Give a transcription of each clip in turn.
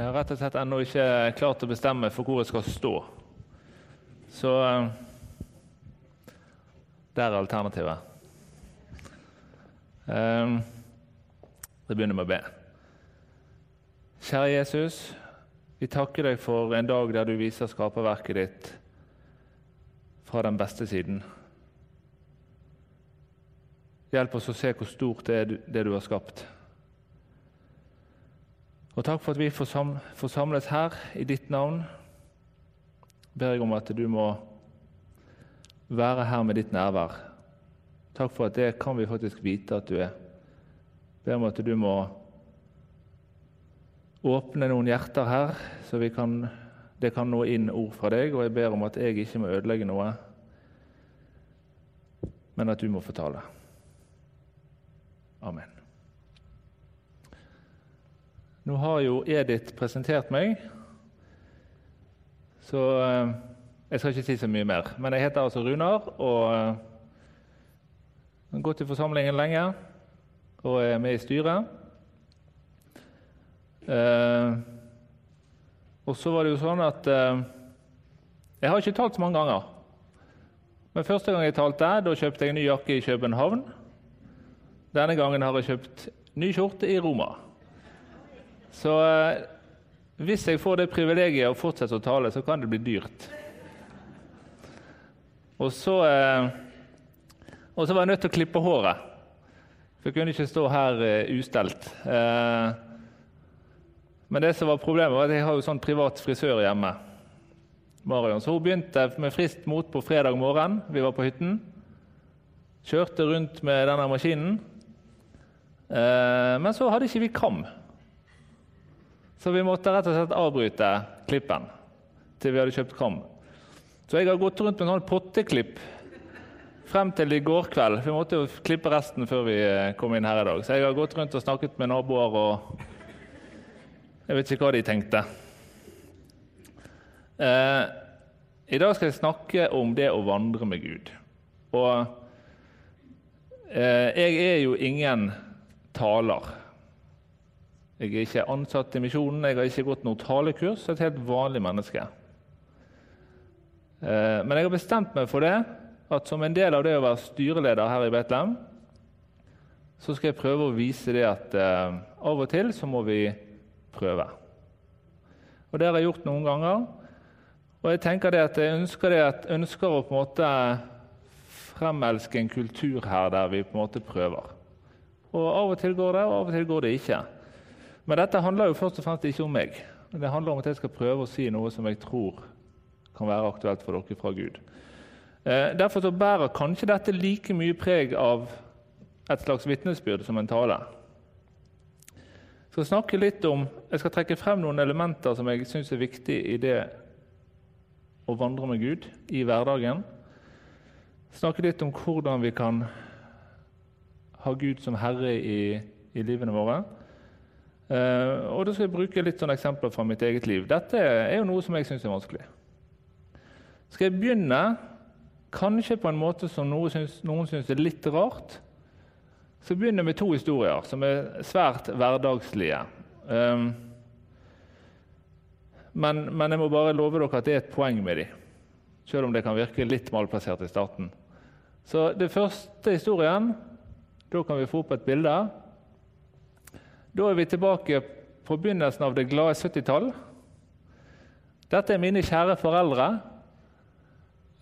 Jeg har rett og slett ennå ikke klart å bestemme for hvor jeg skal stå. Så eh, der er alternativet. Eh, det begynner med å be. Kjære Jesus, vi takker deg for en dag der du viser skaperverket ditt fra den beste siden. Hjelp oss å se hvor stort det er det du har skapt. Og takk for at vi får samles her i ditt navn. ber jeg om at du må være her med ditt nærvær. Takk for at det kan vi faktisk vite at du er. ber om at du må åpne noen hjerter her, så kan, det kan nå inn ord fra deg. Og jeg ber om at jeg ikke må ødelegge noe, men at du må fortale. Amen. Nå har jo Edith presentert meg, så eh, jeg skal ikke si så mye mer. Men jeg heter altså Runar og eh, har gått i forsamlingen lenge og er med i styret. Eh, og så var det jo sånn at Jeg har ikke talt så mange ganger. Men første gang jeg talte, da kjøpte jeg ny jakke i København. Denne gangen har jeg kjøpt ny skjorte i Roma. Så eh, hvis jeg får det privilegiet å fortsette å tale, så kan det bli dyrt. Og så, eh, og så var jeg nødt til å klippe håret. For jeg kunne ikke stå her eh, ustelt. Men det som var problemet var at jeg har jo sånn privat frisør hjemme. Marion. Så hun begynte med frist mot på fredag morgen. Vi var på hytten. Kjørte rundt med denne maskinen. Men så hadde ikke vi kam. Så vi måtte rett og slett avbryte klippen til vi hadde kjøpt kram. Så jeg har gått rundt med en sånn potteklipp frem til i går kveld. Vi måtte jo klippe resten før vi eh, kom inn her i dag. Så jeg har gått rundt og snakket med naboer, og jeg vet ikke hva de tenkte. Eh, I dag skal jeg snakke om det å vandre med Gud. Og eh, jeg er jo ingen taler. Jeg er ikke ansatt i misjonen, jeg har ikke gått noe talekurs. Jeg er et helt vanlig menneske. Eh, men jeg har bestemt meg for det, at som en del av det å være styreleder her i Betlehem, så skal jeg prøve å vise det at eh, av og til så må vi prøve. Og Det har jeg gjort noen ganger. Og jeg tenker det at jeg ønsker, det at ønsker å på en måte fremelske en kultur her der vi på en måte prøver. Og Av og til går det, og av og til går det ikke. Men dette handler jo først og fremst ikke om meg. Det handler om at jeg skal prøve å si noe som jeg tror kan være aktuelt for dere fra Gud. Eh, derfor så bærer kanskje dette like mye preg av et slags vitnesbyrd som en tale. Jeg skal litt om, jeg skal trekke frem noen elementer som jeg syns er viktig i det å vandre med Gud i hverdagen. Snakke litt om hvordan vi kan ha Gud som herre i, i livene våre. Uh, og Da skal jeg bruke litt sånne eksempler fra mitt eget liv. Dette er jo noe som jeg syns er vanskelig. Skal jeg begynne kanskje på en måte som noen syns, noen syns er litt rart? Så jeg begynner med to historier som er svært hverdagslige. Um, men, men, jeg må bare love dere at det er et poeng med dem, selv om det kan virke litt malplassert i starten. Så det første historien Da kan vi få opp et bilde. Da er vi tilbake på begynnelsen av det glade 70-tall. Dette er mine kjære foreldre.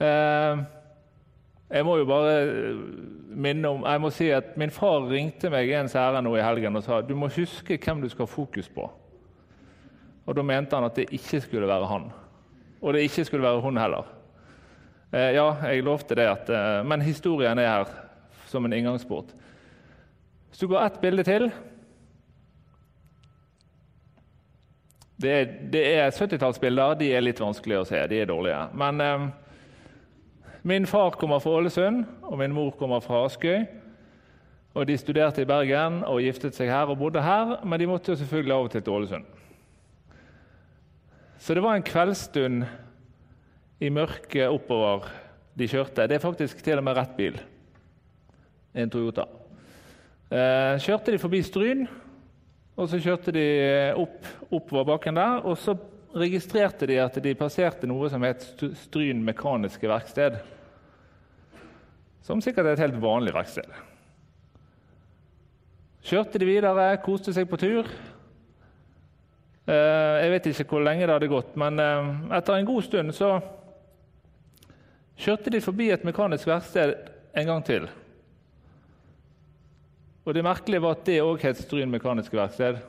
Eh, jeg må jo bare eh, minne om, jeg må si at Min far ringte meg en sære nå i helgen og sa du må huske hvem du skal ha fokus på. Og Da mente han at det ikke skulle være han. Og det ikke skulle være hun heller. Eh, ja, jeg lovte det, at, men historien er her som en inngangsport. Hvis du går ett bilde til Det er, er 70-tallsbilder. De er litt vanskelige å se. De er dårlige. Men eh, min far kommer fra Ålesund, og min mor kommer fra Askøy. Og De studerte i Bergen og giftet seg her og bodde her, men de måtte jo selvfølgelig av og til til Ålesund. Så det var en kveldsstund i mørket oppover de kjørte. Det er faktisk til og med rett bil. En Toyota. Eh, kjørte de forbi Stryn, Og så kjørte de opp oppover bakken der, og så registrerte de at de passerte noe som het Stryn mekaniske verksted. Som sikkert er et helt vanlig verksted. Kjørte de videre, koste seg på tur. Eh, jeg vet ikke hvor lenge det hadde gått, men eh, etter en god stund så kjørte de forbi et mekanisk verksted en gang til. Og Det merkelige var at det òg het Stryn mekaniske verksted.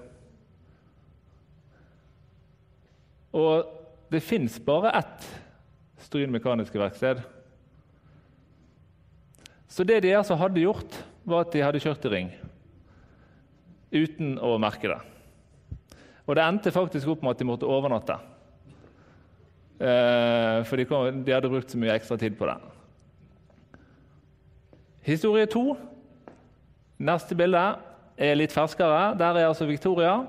Og det fins bare ett Stryn mekaniske verksted. Så det de altså hadde gjort, var at de hadde kjørt i ring uten å merke det. Og det endte faktisk opp med at de måtte overnatte. Eh, for de, kom, de, hadde brukt så mye ekstra tid på det. Historie to, neste bilde, er litt ferskere. Der er altså Victoria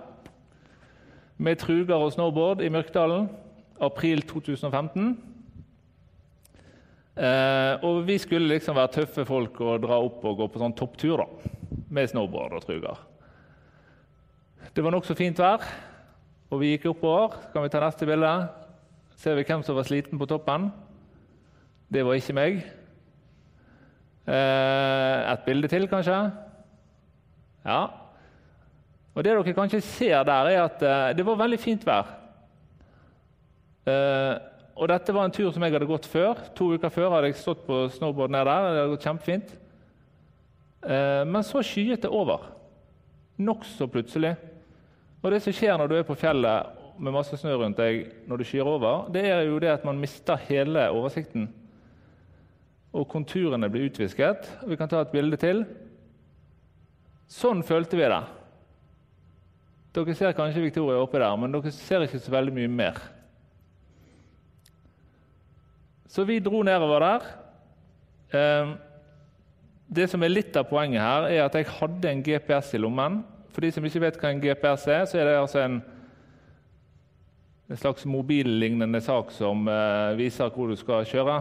med truger og snowboard i Mørkdalen. April 2015. Eh, og vi skulle liksom være tøffe folk og dra opp og gå på sånn topptur da, med snowboard og truger. Det var nokså fint vær, og vi gikk oppover. Kan vi ta neste bilde. Ser vi hvem som var sliten på toppen? Det var ikke meg. Eh, et bilde til, kanskje? Ja. Og Det dere kanskje ser der, er at eh, det var veldig fint vær. Eh, og Dette var en tur som jeg hadde gått før. To uker før hadde jeg stått på snowboard ned der. Det hadde gått kjempefint. Men så skyet det over. Nokså plutselig. Og Det som skjer når du er på fjellet med masse snø rundt deg når du skyer over, det er jo det at man mister hele oversikten. Og konturene blir utvisket. Vi kan ta et bilde til. Sånn følte vi det. Dere ser kanskje Victoria oppe der, men dere ser ikke så veldig mye mer. Så vi dro nedover der. Eh, det som er litt av poenget her, er at jeg hadde en GPS i lommen for de som ikke vet hva en GPS er, så er det altså en, en slags mobillignende sak som eh, viser hvor du skal kjøre.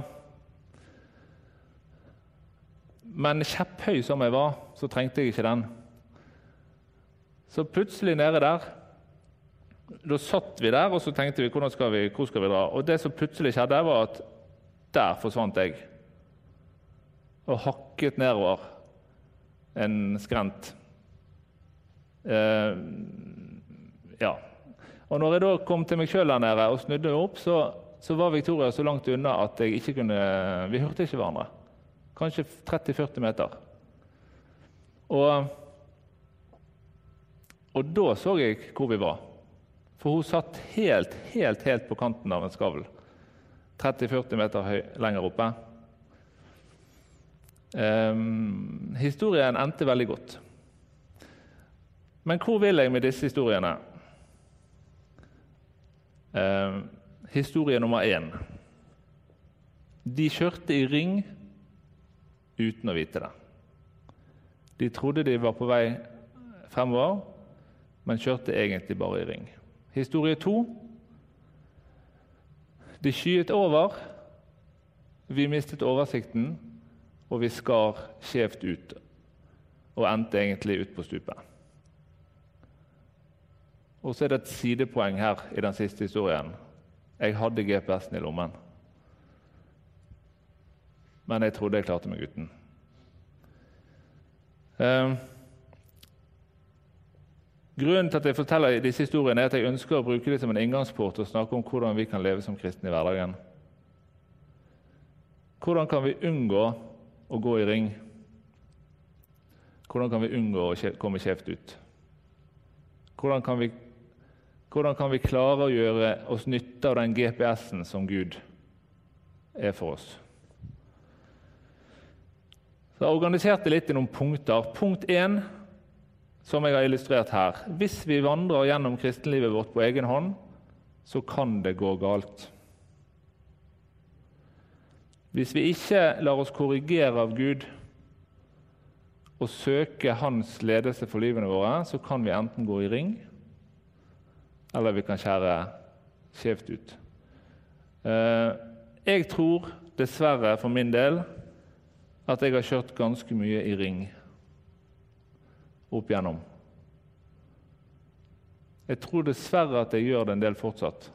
Men kjepphøy som jeg var, så trengte jeg ikke den. Så plutselig nede der Da satt vi der og så tenkte vi, skal vi hvor skal vi dra. Og det som plutselig skjedde, var at der forsvant jeg. Og hakket nedover en skrent. Eh, ja. Og når jeg da kom til meg sjøl der nede og snudde meg opp, så, så, var Victoria så langt unna at jeg ikke kunne Vi hørte ikke hverandre. Kanskje 30-40 meter. Og, og da så jeg hvor vi var. For hun satt helt, helt, helt på kanten av en skavl. 30-40 meter høy, lenger oppe. Um, historien endte veldig godt. Men hvor vil jeg med disse historiene? Um, historie nummer én. De kjørte i ring uten å vite det. De trodde de var på vei fremover, men kjørte egentlig bare i ring. Historie to. De skyet over. Vi mistet oversikten, og vi skar skjevt ut og endte egentlig ut på stupet. Og så er det et sidepoeng her i den siste historien. Jeg hadde GPS-en i lommen. Men jeg trodde jeg klarte meg uten. Eh, grunnen til at jeg forteller disse historiene, er at jeg ønsker å bruke dem som en inngangsport og snakke om hvordan vi kan leve som kristne i hverdagen. Hvordan kan vi unngå å gå i ring? Hvordan kan vi unngå å komme skjevt ut? Hvordan kan vi hvordan kan vi klare å gjøre oss nytte av den GPS-en som Gud er for oss? Så Jeg organiserte litt i noen punkter. Punkt én, som jeg har illustrert her. Hvis vi vandrer gjennom kristenlivet vårt på egen hånd, så kan det gå galt. Hvis vi ikke lar oss korrigere av Gud og søke Hans ledelse for livene våre, så kan vi enten gå i ring eller vi kan skjære skjevt ut. Eh, jeg tror dessverre for min del at jeg har kjørt ganske mye i ring opp igjennom. Jeg tror dessverre at jeg gjør det en del fortsatt.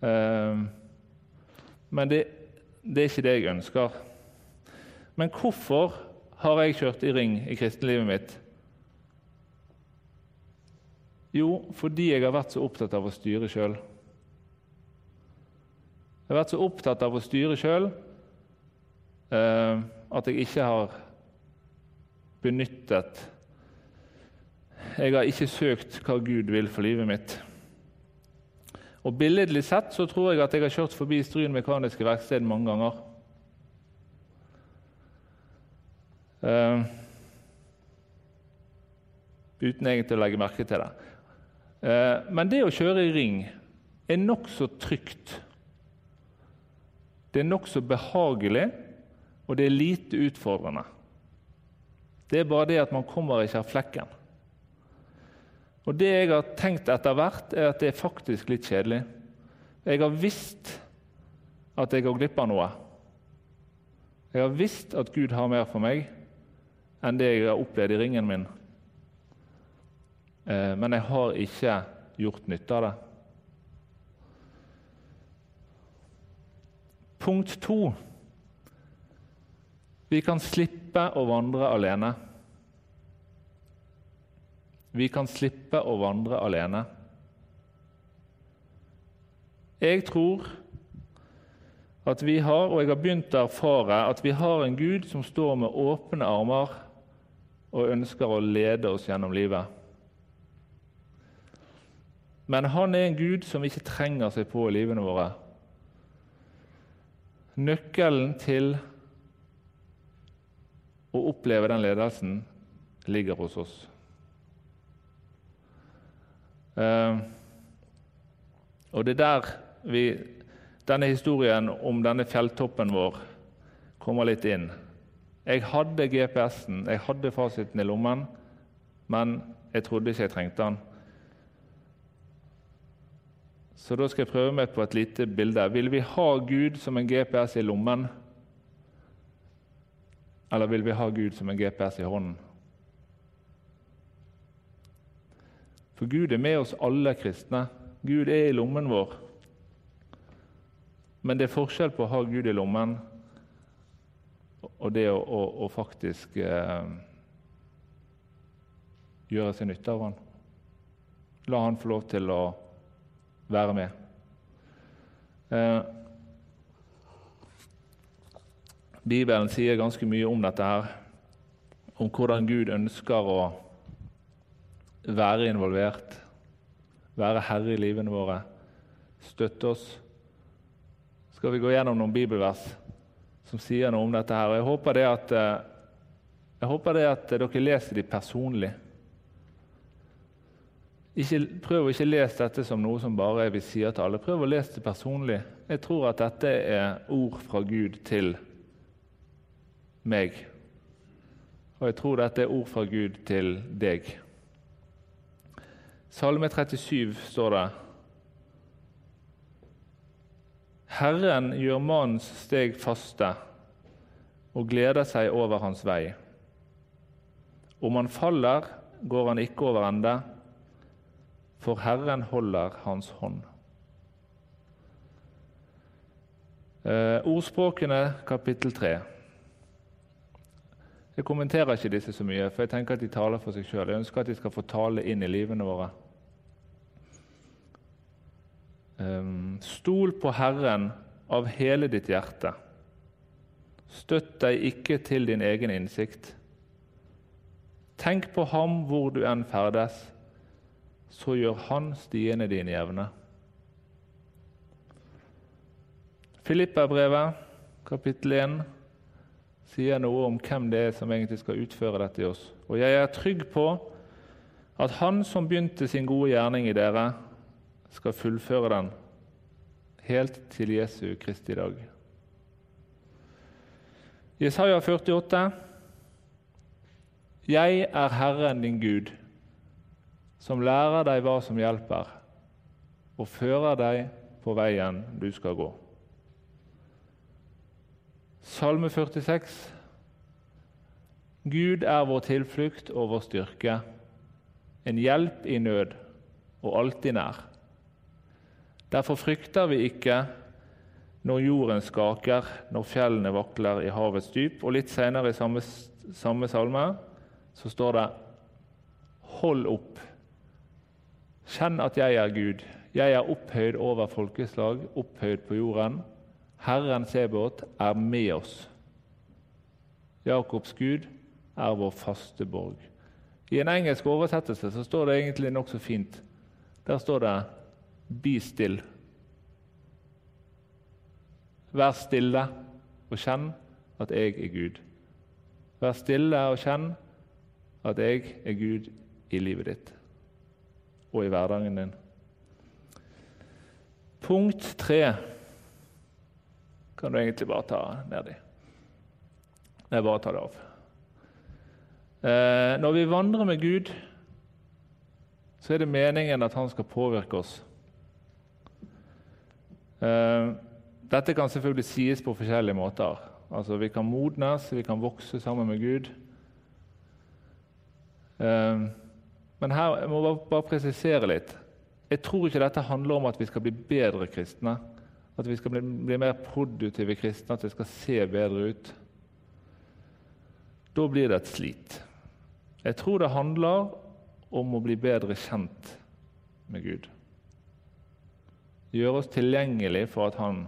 Eh, men det, det er ikke det jeg ønsker. Men hvorfor har jeg kjørt i ring i kristenlivet mitt? Jo, fordi jeg har vært så opptatt av å styre sjøl. Jeg har vært så opptatt av å styre sjøl eh, at jeg ikke har benyttet Jeg har ikke søkt hva Gud vil for livet mitt. Og Billedlig sett så tror jeg at jeg har kjørt forbi Stryn mekaniske verksted mange ganger. Uh, uten egentlig å legge merke til det. Uh, men det å kjøre i ring er nokså trygt. Det er nokså behagelig, og det er lite utfordrende. Det er bare det at man kommer ikke av flekken. Og Det jeg har tenkt etter hvert, er at det er faktisk litt kjedelig. Jeg har visst at jeg går glipp av noe. Jeg har visst at Gud har mer for meg enn det jeg har opplevd i ringen min. Eh, men jeg har ikke gjort nytte av det. Punkt to vi kan slippe å vandre alene. Vi kan slippe å vandre alene. Jeg tror at vi har, og jeg har begynt å erfare, at vi har en Gud som står med åpne armer og ønsker å lede oss gjennom livet. Men han er en Gud som ikke trenger seg på i livene våre. Nøkkelen til å oppleve den ledelsen ligger hos oss. Eh, og det er der vi, denne historien om denne fjelltoppen vår kommer litt inn. Jeg hadde GPS-en, jeg hadde fasiten i lommen, men jeg trodde ikke jeg trengte den. Så da skal jeg prøve meg på et lite bilde. Vil vi ha Gud som en GPS i lommen, eller vil vi ha Gud som en GPS i hånden? For Gud er med oss alle kristne. Gud er i lommen vår. Men det er forskjell på å ha Gud i lommen og det å, å, å faktisk eh, gjøre seg nytte av Han. La Han få lov til å være med. Eh, Bibelen sier ganske mye om dette her, om hvordan Gud ønsker å være involvert, være herre i livene våre, støtte oss. Skal vi gå gjennom noen bibelvers som sier noe om dette her. Og jeg håper det at, eh, håper det at dere leser de personlig. Ikke, prøv å ikke lese dette som noe som bare vi sier til alle. Prøv å lese det personlig. Jeg tror at dette er ord fra Gud til meg. Og jeg tror dette er ord fra Gud til deg. Salme 37 står det Herren gjør mannens steg faste og gleder seg over hans vei. Om han faller, går han ikke over ende, for Herren holder hans hånd. Eh, ordspråkene kapittel 3. Jeg kommenterer ikke disse så mye, for jeg tenker at de taler for seg sjøl. Jeg ønsker at de skal få tale inn i livene våre. Um, stol på Herren av hele ditt hjerte. Støtt deg ikke til din egen innsikt. Tenk på ham hvor du enn ferdes, så gjør han stiene dine jevne. Filipperbrevet, kapittel 1 sier noe om hvem det er som egentlig skal utføre dette i oss. Og jeg er trygg på at Han som begynte sin gode gjerning i dere, skal fullføre den helt til Jesu Kristi dag. Jesaja 48. Jeg er Herren din Gud, som lærer deg hva som hjelper, og fører deg på veien du skal gå. Salme 46. Gud er vår tilflukt og vår styrke, en hjelp i nød og alltid nær. Derfor frykter vi ikke når jorden skaker, når fjellene vakler i havets dyp. Og litt senere i samme, samme salme så står det Hold opp. Kjenn at jeg er Gud. Jeg er opphøyd over folkeslag, opphøyd på jorden. Herren Sebot er med oss. Jakobs Gud er vår faste borg. I en engelsk oversettelse så står det egentlig nokså fint. Der står det 'Be still'. Vær stille og kjenn at jeg er Gud. Vær stille og kjenn at jeg er Gud i livet ditt og i hverdagen din. Punkt tre kan du egentlig bare ta nedi. Nei, bare ta det av. Eh, når vi vandrer med Gud, så er det meningen at han skal påvirke oss. Eh, dette kan selvfølgelig sies på forskjellige måter. Altså, Vi kan modnes, vi kan vokse sammen med Gud. Eh, men her jeg må jeg bare presisere litt. Jeg tror ikke dette handler om at vi skal bli bedre kristne. At vi skal bli, bli mer produktive kristne, at det skal se bedre ut. Da blir det et slit. Jeg tror det handler om å bli bedre kjent med Gud. Gjøre oss tilgjengelig for at Han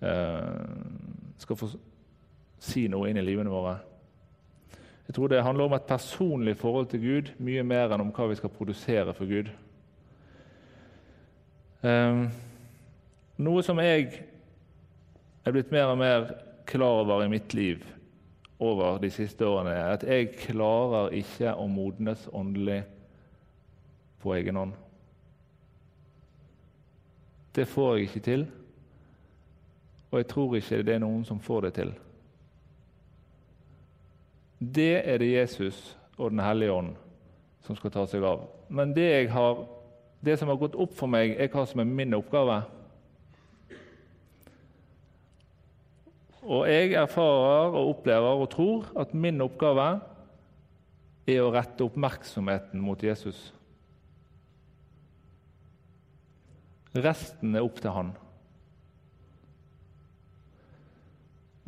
eh, skal få si noe inn i livene våre. Jeg tror det handler om et personlig forhold til Gud mye mer enn om hva vi skal produsere for Gud. Eh, noe som jeg er blitt mer og mer klar over i mitt liv over de siste årene, er at jeg klarer ikke å modnes åndelig på egen hånd. Det får jeg ikke til, og jeg tror ikke det er noen som får det til. Det er det Jesus og Den hellige ånd som skal ta seg av. Men det, har, det som har gått opp for meg, er hva som er min oppgave. Og jeg erfarer og opplever og tror at min oppgave er å rette oppmerksomheten mot Jesus. Resten er opp til han.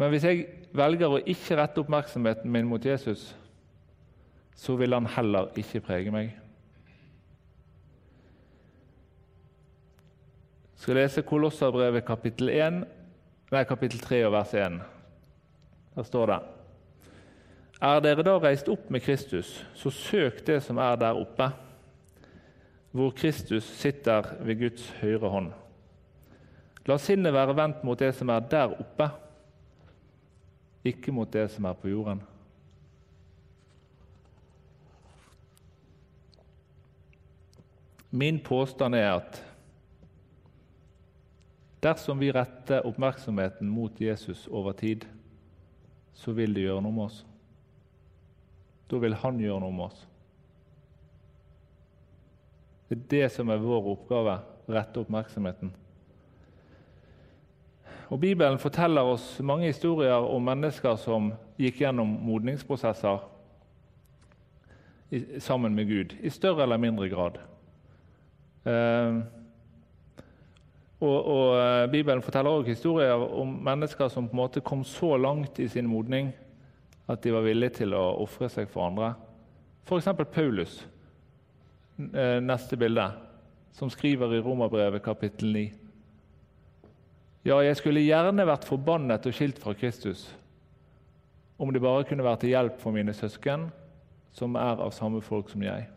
Men hvis jeg velger å ikke rette oppmerksomheten min mot Jesus, så vil han heller ikke prege meg. Jeg skal lese Kolosserbrevet kapittel 1, nei, kapittel 3 og vers 1. Der står det Er dere da reist opp med Kristus, så søk det som er der oppe hvor Kristus sitter ved Guds høyre hånd. La sinnet være vendt mot det som er der oppe, ikke mot det som er på jorden. Min påstand er at dersom vi retter oppmerksomheten mot Jesus over tid, så vil det gjøre noe med oss. Da vil han gjøre noe med oss. Det er det som er vår oppgave rette oppmerksomheten. Og Bibelen forteller oss mange historier om mennesker som gikk gjennom modningsprosesser sammen med Gud, i større eller mindre grad. Eh, og, og, eh, Bibelen forteller også historier om mennesker som på en måte kom så langt i sin modning at de var villige til å ofre seg for andre. F.eks. Paulus. Eh, neste bilde, som skriver i Romerbrevet kapittel 9. Ja, jeg skulle gjerne vært forbannet og skilt fra Kristus, om det bare kunne vært til hjelp for mine søsken, som er av samme folk som jeg.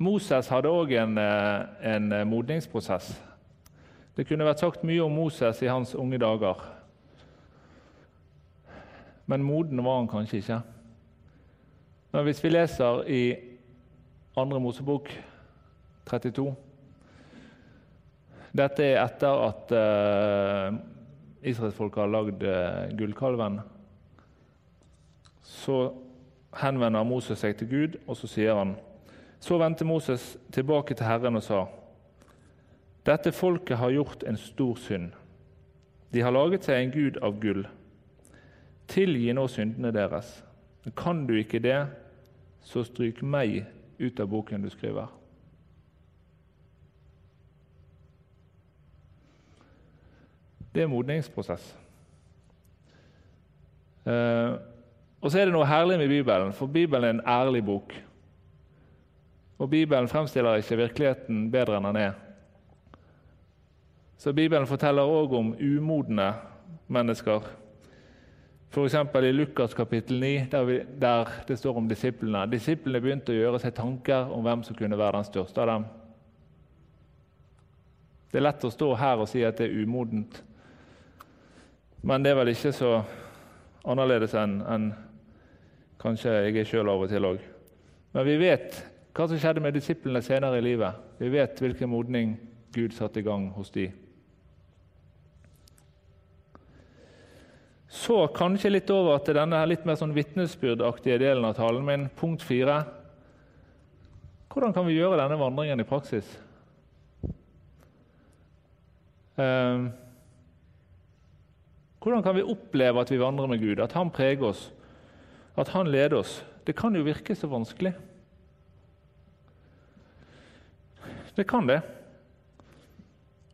Moses hadde òg en, eh, en eh, modningsprosess. Det kunne vært sagt mye om Moses i hans unge dager. Men moden var han kanskje ikke. Men hvis vi leser i 2. Mosebok 32 Dette er etter at uh, israelsfolket har lagd uh, gullkalven. Så henvender Moses seg til Gud, og så sier han Så vendte Moses tilbake til Herren og sa:" Dette folket har gjort en stor synd. De har laget seg en gud av gull. Tilgi nå syndene deres. Kan du ikke det, så stryk meg ut av boken du skriver. Det er en modningsprosess. Eh, og så er det noe herlig med Bibelen, for Bibelen er en ærlig bok. Og Bibelen fremstiller ikke virkeligheten bedre enn den er. Så Bibelen forteller òg om umodne mennesker. F.eks. i Lukas kapittel 9, der, vi, der, det står om disiplene. Disiplene begynte å gjøre seg tanker om hvem som kunne være den største av dem. Det er lett å stå her og si at det er umodent, men det er vel ikke så annerledes enn en, kanskje jeg er sjøl av og til òg. Men vi vet hva som skjedde med disiplene senere i livet. Vi vet hvilken modning Gud satte i gang hos de. Så kanskje litt over til denne litt mer sånn vitnesbyrdaktige delen av talen min, punkt fire. Hvordan kan vi gjøre denne vandringen i praksis? Eh, hvordan kan vi oppleve at vi vandrer med Gud, at Han preger oss, at Han leder oss? Det kan jo virke så vanskelig. Det kan det.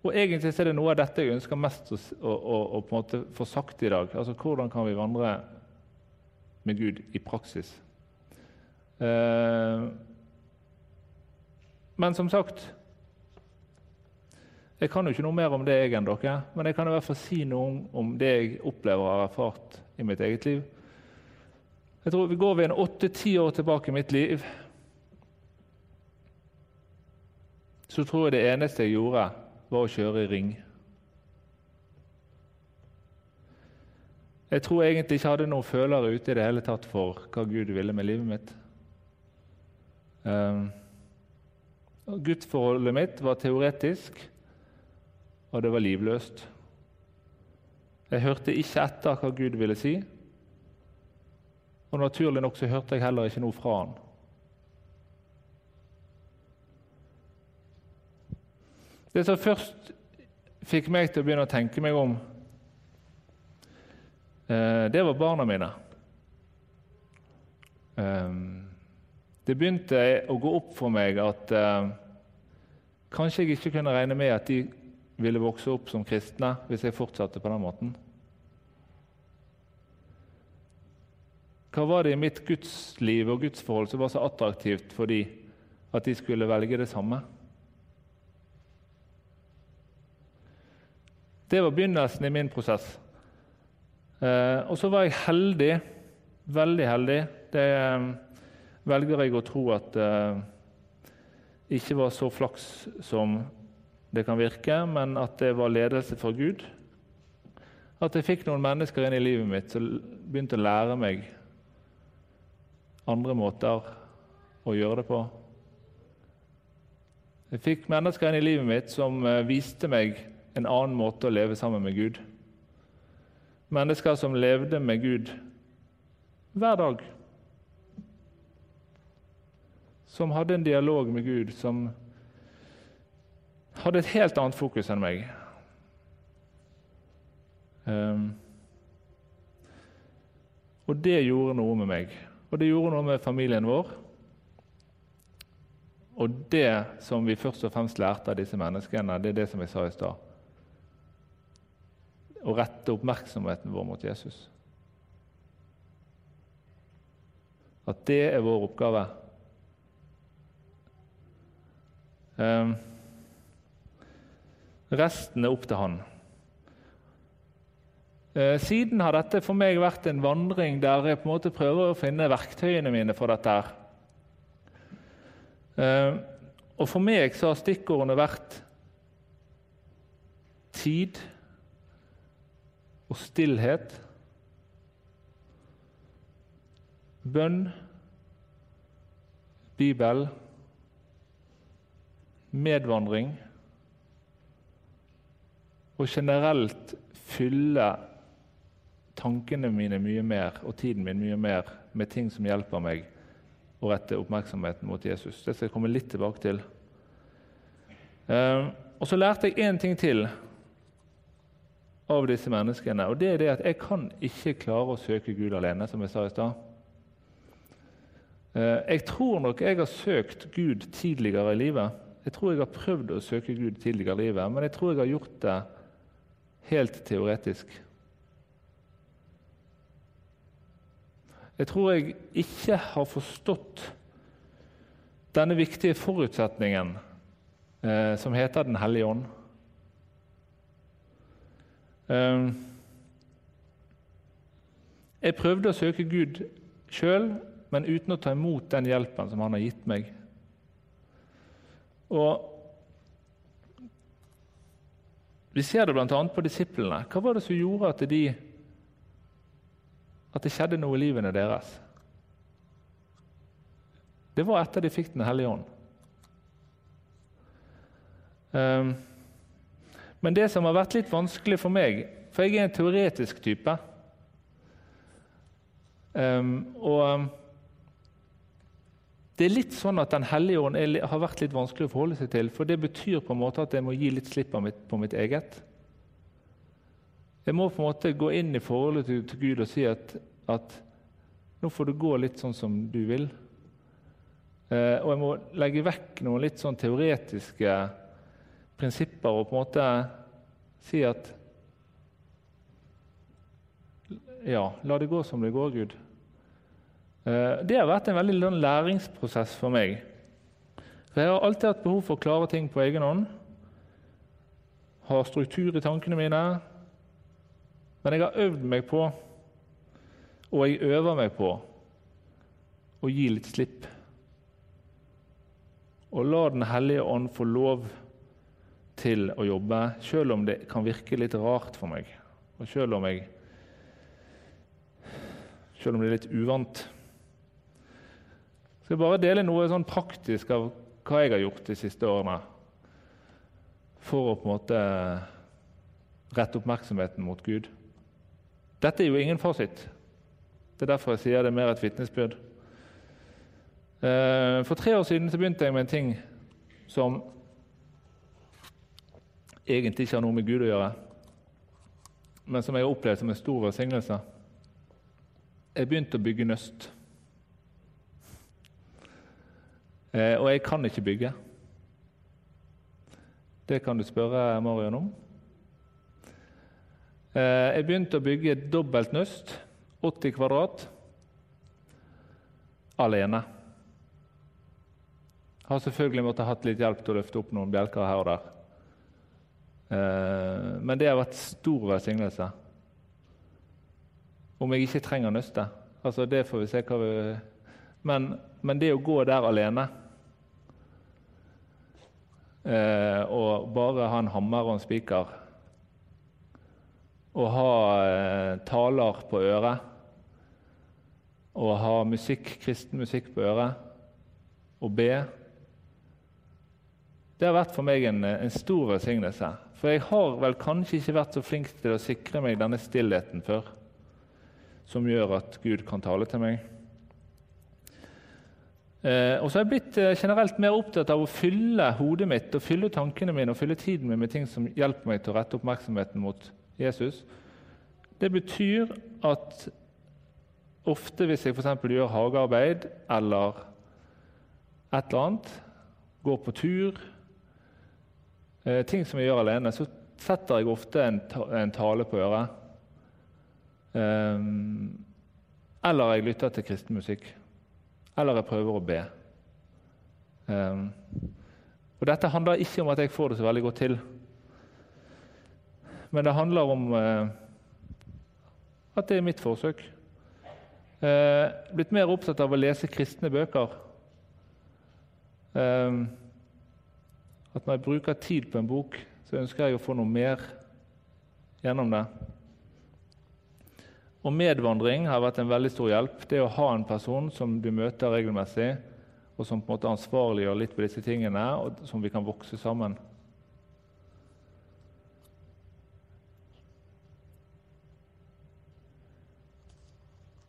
Og Egentlig er det noe av dette jeg ønsker mest å, å, å, på en måte få sagt i dag. Altså, Hvordan kan vi vandre med Gud i praksis? Eh, men som sagt Jeg kan jo ikke noe mer om det jeg enn dere, men jeg kan i hvert fall si noe om, om det jeg opplever og har erfart i mitt eget liv. Jeg tror Vi går ved en åtte-ti år tilbake i mitt liv. Så tror jeg det eneste jeg gjorde var å kjøre i ring. Jeg tror egentlig ikke jeg hadde noen følere ute i det hele tatt for hva Gud ville med livet mitt. Um, Gudsforholdet mitt var teoretisk, og det var livløst. Jeg hørte ikke etter hva Gud ville si, og naturlig nok så hørte jeg heller ikke noe fra han. Det som først fikk meg til å begynne å tenke meg om, eh, det var barna mine. Ehm, det begynte å gå opp for meg at eh, kanskje jeg ikke kunne regne med at de ville vokse opp som kristne hvis jeg fortsatte på den måten. Hva var det i mitt gudsliv og gudsforhold som var så attraktivt for dem at de skulle velge det samme? Det var begynnelsen i min prosess. Eh, og så var jeg heldig, veldig heldig. Det eh, velger jeg å tro at eh, ikke var så flaks som det kan virke, men at det var ledelse fra Gud. At jeg fikk noen mennesker inn i livet mitt som begynte å lære meg andre måter å gjøre det på. Jeg fikk mennesker inn i livet mitt som eh, viste meg en annen måte å leve sammen med Gud. Mennesker som levde med Gud hver dag. Som hadde en dialog med Gud, som hadde et helt annet fokus enn meg. Um, og det gjorde noe med meg, og det gjorde noe med familien vår. Og det som vi først og fremst lærte av disse menneskene, det er det som jeg sa i stad å rette oppmerksomheten vår mot Jesus. At det er vår oppgave. Um, resten er opp til han. Uh, siden har dette for meg vært en vandring der jeg på en måte prøver å finne verktøyene mine for dette. Uh, og For meg så har stikkordene vært tid, og stillhet. Bønn, Bibel, medvandring og generelt fylle tankene mine mye mer og tiden min mye mer med ting som hjelper meg å rette oppmerksomheten mot Jesus. Det skal jeg komme litt tilbake til. Uh, og Så lærte jeg én ting til av disse menneskene. Og det er det at jeg kan ikke klare å søke Gud alene, som jeg sa i stad. Eh, jeg tror nok jeg har søkt Gud tidligere i livet. Jeg tror jeg har prøvd å søke Gud tidligere i livet, men jeg tror jeg har gjort det helt teoretisk. Jeg tror jeg ikke har forstått denne viktige forutsetningen eh, som heter Den hellige ånd. Eh, jeg prøvde å søke Gud sjøl, men uten å ta imot den hjelpen som han har gitt meg. Og Vi ser det bl.a. på disiplene. Hva var det som gjorde at, de, at det skjedde noe i livene deres? Det var etter de fikk Den hellige ånd. Um, men det som har vært litt vanskelig for meg For jeg er en teoretisk type. Um, og det er litt sånn at Den hellige ånd har vært litt vanskelig å forholde seg til. For det betyr på en måte at jeg må gi litt slipp på mitt eget. Jeg må på en måte gå inn i forholdet til, til Gud og si at, at, nå får du gå litt sånn som du vil. Eh, og jeg må legge vekk noen litt sånn teoretiske prinsipper og på en måte si at Ja, la det gå som det går, Gud. Eh, det har vært en veldig lang læringsprosess for meg. For Jeg har alltid hatt behov for å klare ting på egen hånd. Ha struktur i tankene mine. Men jeg har øvd meg på, og jeg øver meg på, å gi litt slipp. Og la Den hellige ånd få lov til å jobbe, selv om det kan virke litt rart for meg. Og selv om, jeg, selv om det er litt uvant. Jeg skal bare dele noe sånn praktisk av hva jeg har gjort de siste årene for å på en måte rette oppmerksomheten mot Gud. Dette er jo ingen fasit. Det er derfor jeg sier det er mer et vitnesbyrd. Eh, for tre år siden begynte jeg med en ting som egentlig ikke har noe med Gud å gjøre, men som jeg har opplevd som en stor velsignelse. Jeg begynte å bygge nøst. Eh, og jeg kan ikke bygge. Det kan du spørre Marion om. Eh, jeg begynte å bygge dobbelt nøst, 80 kvadrat, alene. Har selvfølgelig måttet hatt litt hjelp til å løfte opp noen bjelker her og der. Eh, men det har vært stor velsignelse. Om jeg ikke trenger nøste. Altså, det får vi se hva vi men, men det å gå der alene eh, og bare ha en hammer og en spiker. Og ha eh, taler på øret. Og ha musikk, kristen musikk på øret. Og be. Det har vært for meg en, en stor velsignelse. For jeg har vel kanskje ikke vært så flink til å sikre meg denne stillheten før, som gjør at Gud kan tale til meg. Eh, og så har jeg blitt eh, generelt mer opptatt av å fylle hodet mitt og fylle tankene mine og fylle tiden min med ting som hjelper meg til å rette oppmerksomheten mot Jesus. Det betyr at ofte hvis jeg f.eks. gjør hagearbeid eller et eller annet, går på tur, eh, ting som jeg gjør alene, så setter jeg ofte en, ta en tale på øret. Um, eller jeg lytter til kristen musikk eller jeg prøver å be. Um, og Dette handler ikke om at jeg får det så veldig godt til, men det handler om uh, at det er mitt forsøk. Uh, blitt mer opptatt av å lese kristne bøker. Um, at når jeg bruker tid på en bok, så ønsker jeg å få noe mer gjennom det. Og medvandring har vært en veldig stor hjelp. Det å ha en person som du møter regelmessig, og som på en måte ansvarliggjør litt på disse tingene, og som vi kan vokse sammen.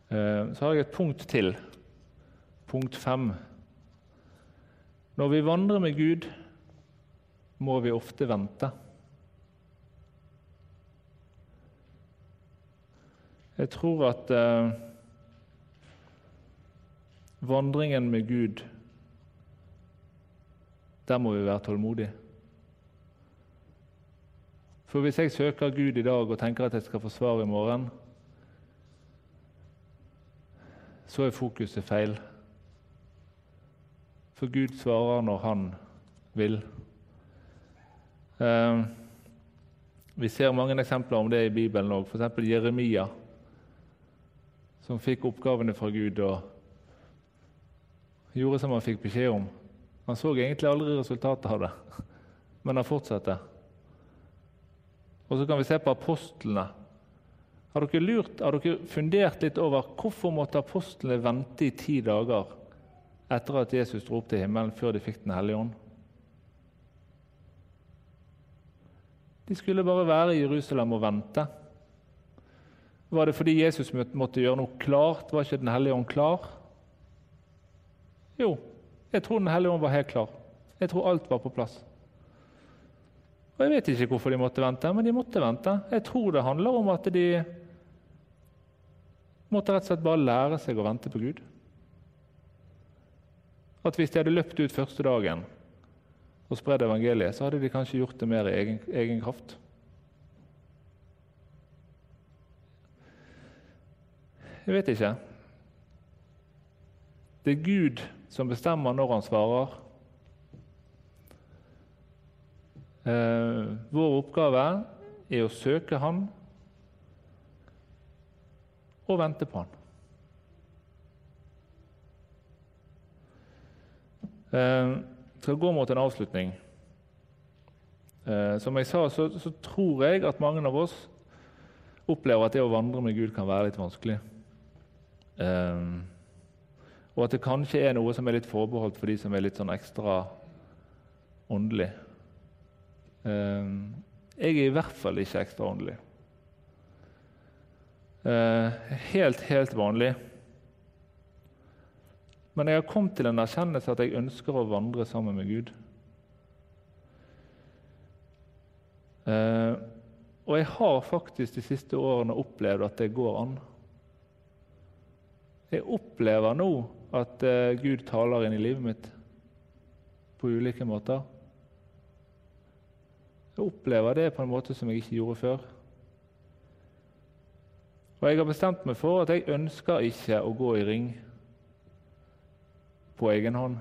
Eh, så har jeg et punkt til. Punkt fem. Når vi vandrer med Gud, må vi ofte vente. Jeg tror at eh, vandringen med Gud, der må vi være tålmodige. For hvis jeg søker Gud i dag og tenker at jeg skal få svar i morgen, så er fokuset feil. For Gud svarer når Han vil. Eh, vi ser mange eksempler om det i Bibelen òg, f.eks. Jeremia, som fikk oppgavene fra Gud og gjorde som han fikk beskjed om. Han så egentlig aldri resultatet av det, men han fortsatte. Og så kan vi se på apostlene. Har dere, lurt, har dere fundert litt over hvorfor måtte apostlene vente i ti dager etter at Jesus dro opp til himmelen, før de fikk Den hellige ånd? De skulle bare være i Jerusalem og vente. Var det fordi Jesus måtte gjøre noe klart? Var ikke Den hellige ånd klar? Jo, jeg tror Den hellige ånd var helt klar. Jeg tror alt var på plass. Og Jeg vet ikke hvorfor de måtte vente, men de måtte vente. Jeg tror det handler om at de måtte rett og slett bare lære seg å vente på Gud. At hvis de hadde løpt ut første dagen og spredd evangeliet, så hadde de kanskje gjort det mer i egen, egen kraft. Jeg vet ikke. Det er Gud som bestemmer når han svarer. Eh, vår oppgave er å søke Han og vente på Han. Eh, skal gå mot en avslutning. Eh, som jeg sa, så, så, tror jeg at mange av oss opplever at det å vandre med Gud kan være litt vanskelig. og at det kanskje er noe som er litt forbeholdt for de som er litt sånn ekstra åndelig. Eh, jeg er i hvert fall ikke ekstra åndelig. helt, helt vanlig. Men jeg har kommet til en erkjennelse at jeg ønsker å vandre sammen med Gud. Eh, og jeg har faktisk de siste årene opplevd at det går an. Jeg opplever nå at eh, Gud taler inn i livet mitt på ulike måter. Jeg opplever det på en måte som jeg ikke gjorde før. Og jeg har bestemt meg for at jeg ønsker ikke å gå i ring på egen hånd.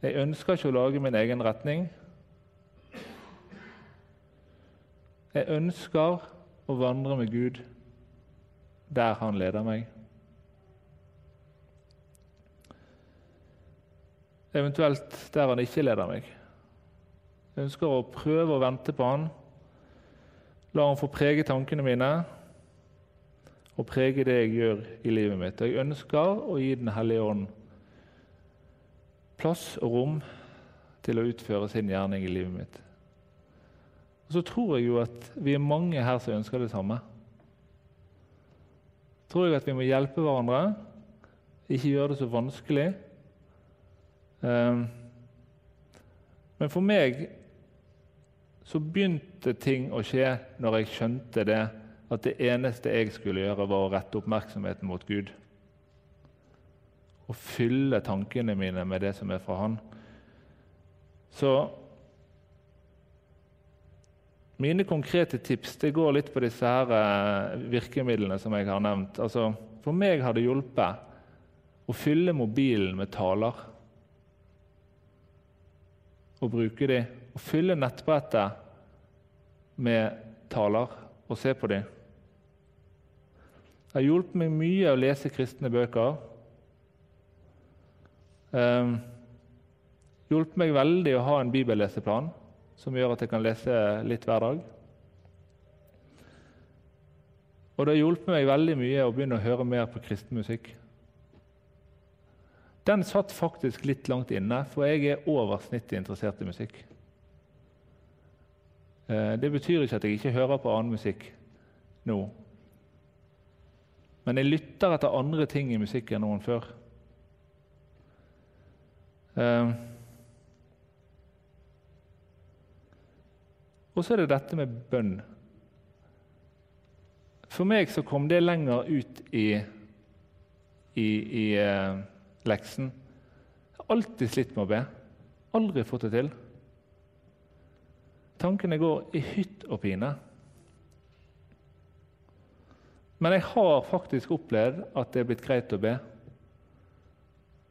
Jeg ønsker ikke å lage min egen retning. Jeg ønsker å vandre med Gud der Han leder meg. Eventuelt der Han ikke leder meg. Jeg ønsker å prøve å vente på han. La han få prege tankene mine og prege det jeg gjør i livet mitt. Jeg ønsker å gi Den hellige ånd plass og rom til å utføre sin gjerning i livet mitt. Og Så tror jeg jo at vi er mange her som ønsker det samme. Tror jeg at vi må hjelpe hverandre, ikke gjøre det så vanskelig. Ehm, men for meg så begynte ting å skje når jeg skjønte det, at det eneste jeg skulle gjøre, var å rette oppmerksomheten mot Gud. Og fylle tankene mine med det som er fra Han. Så mine konkrete tips det går litt på disse her eh, virkemidlene som jeg har nevnt. Altså, for meg har det hjulpet å fylle mobilen med taler. Og bruke dem å fylle nettbrettet med taler og se på dem. Det har hjulpet meg mye å lese kristne bøker. Um, hjulpet meg veldig å ha en bibelleseplan som gjør at jeg kan lese litt hver dag. Og det har hjulpet meg veldig mye å begynne å høre mer på kristen musikk. Den satt faktisk litt langt inne, for jeg er over snittet interessert i musikk. Eh, det betyr ikke at jeg ikke hører på annen musikk nå. Men jeg lytter etter andre ting i musikken enn før. Eh, og så er det dette med bønn. For meg så kom det lenger ut i i, i eh, leksen. Jeg har alltid slitt med å be. Aldri fått det til. Tankene går i hytt og pine. Men jeg har faktisk opplevd at det er blitt greit å be.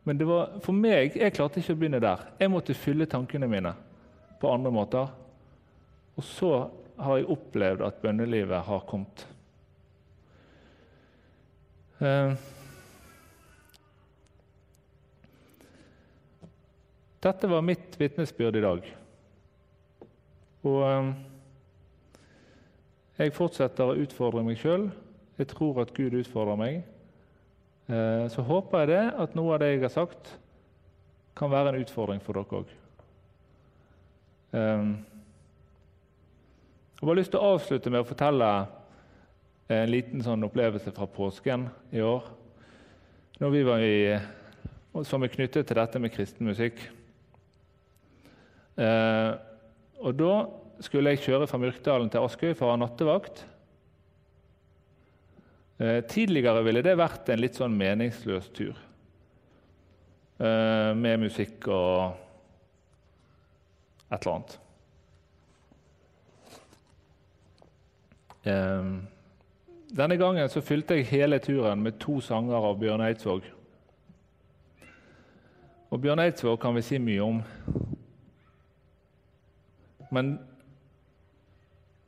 Men var, for meg, jeg klarte ikke å begynne der. Jeg måtte fylle tankene mine på andre måter. Og så har jeg opplevd at bønnelivet har kommet. Uh, dette var mitt vitnesbyrd i dag. Og eh, jeg fortsetter å utfordre meg sjøl. Jeg tror at Gud utfordrer meg. Eh, så håper jeg det at noe av det jeg har sagt, kan være en utfordring for dere òg. Eh, jeg har lyst til å avslutte med å fortelle en liten sånn opplevelse fra påsken i år. Når vi var i, som er knyttet til dette med kristen musikk. Eh, og Da skulle jeg kjøre fra Myrkdalen til Askøy for å ha nattevakt. Eh, tidligere ville det vært en litt sånn meningsløs tur. Eh, med musikk og et eller annet. Eh, denne gangen så fylte jeg hele turen med to sanger av Bjørn Eidsvåg. Og Bjørn Eidsvåg kan vi si mye om. Men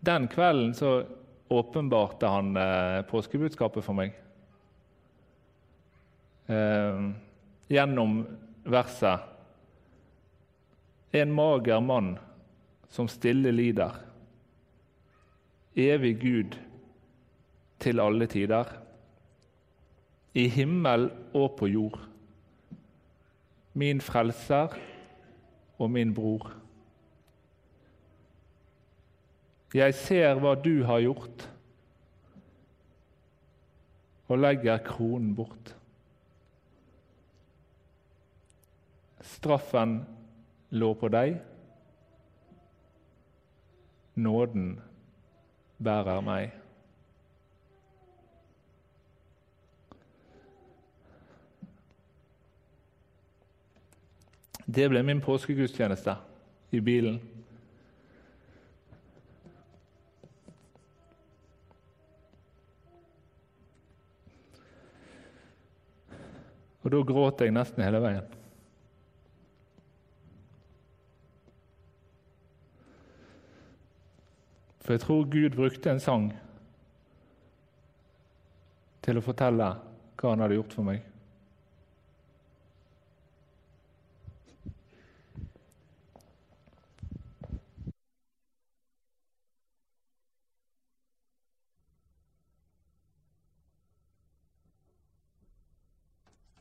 den kvelden så åpenbarte han eh, påskebudskapet for meg. Eh, gjennom verset En mager mann som stille lider, evig Gud til alle tider, i himmel og på jord, min frelser og min bror. Jeg ser hva du har gjort, og legger kronen bort. Straffen lå på deg, nåden bærer meg. Det ble min påskegudstjeneste i bilen. Og da gråt jeg nesten hele veien. For jeg tror Gud brukte en sang til å fortelle hva han hadde gjort for meg.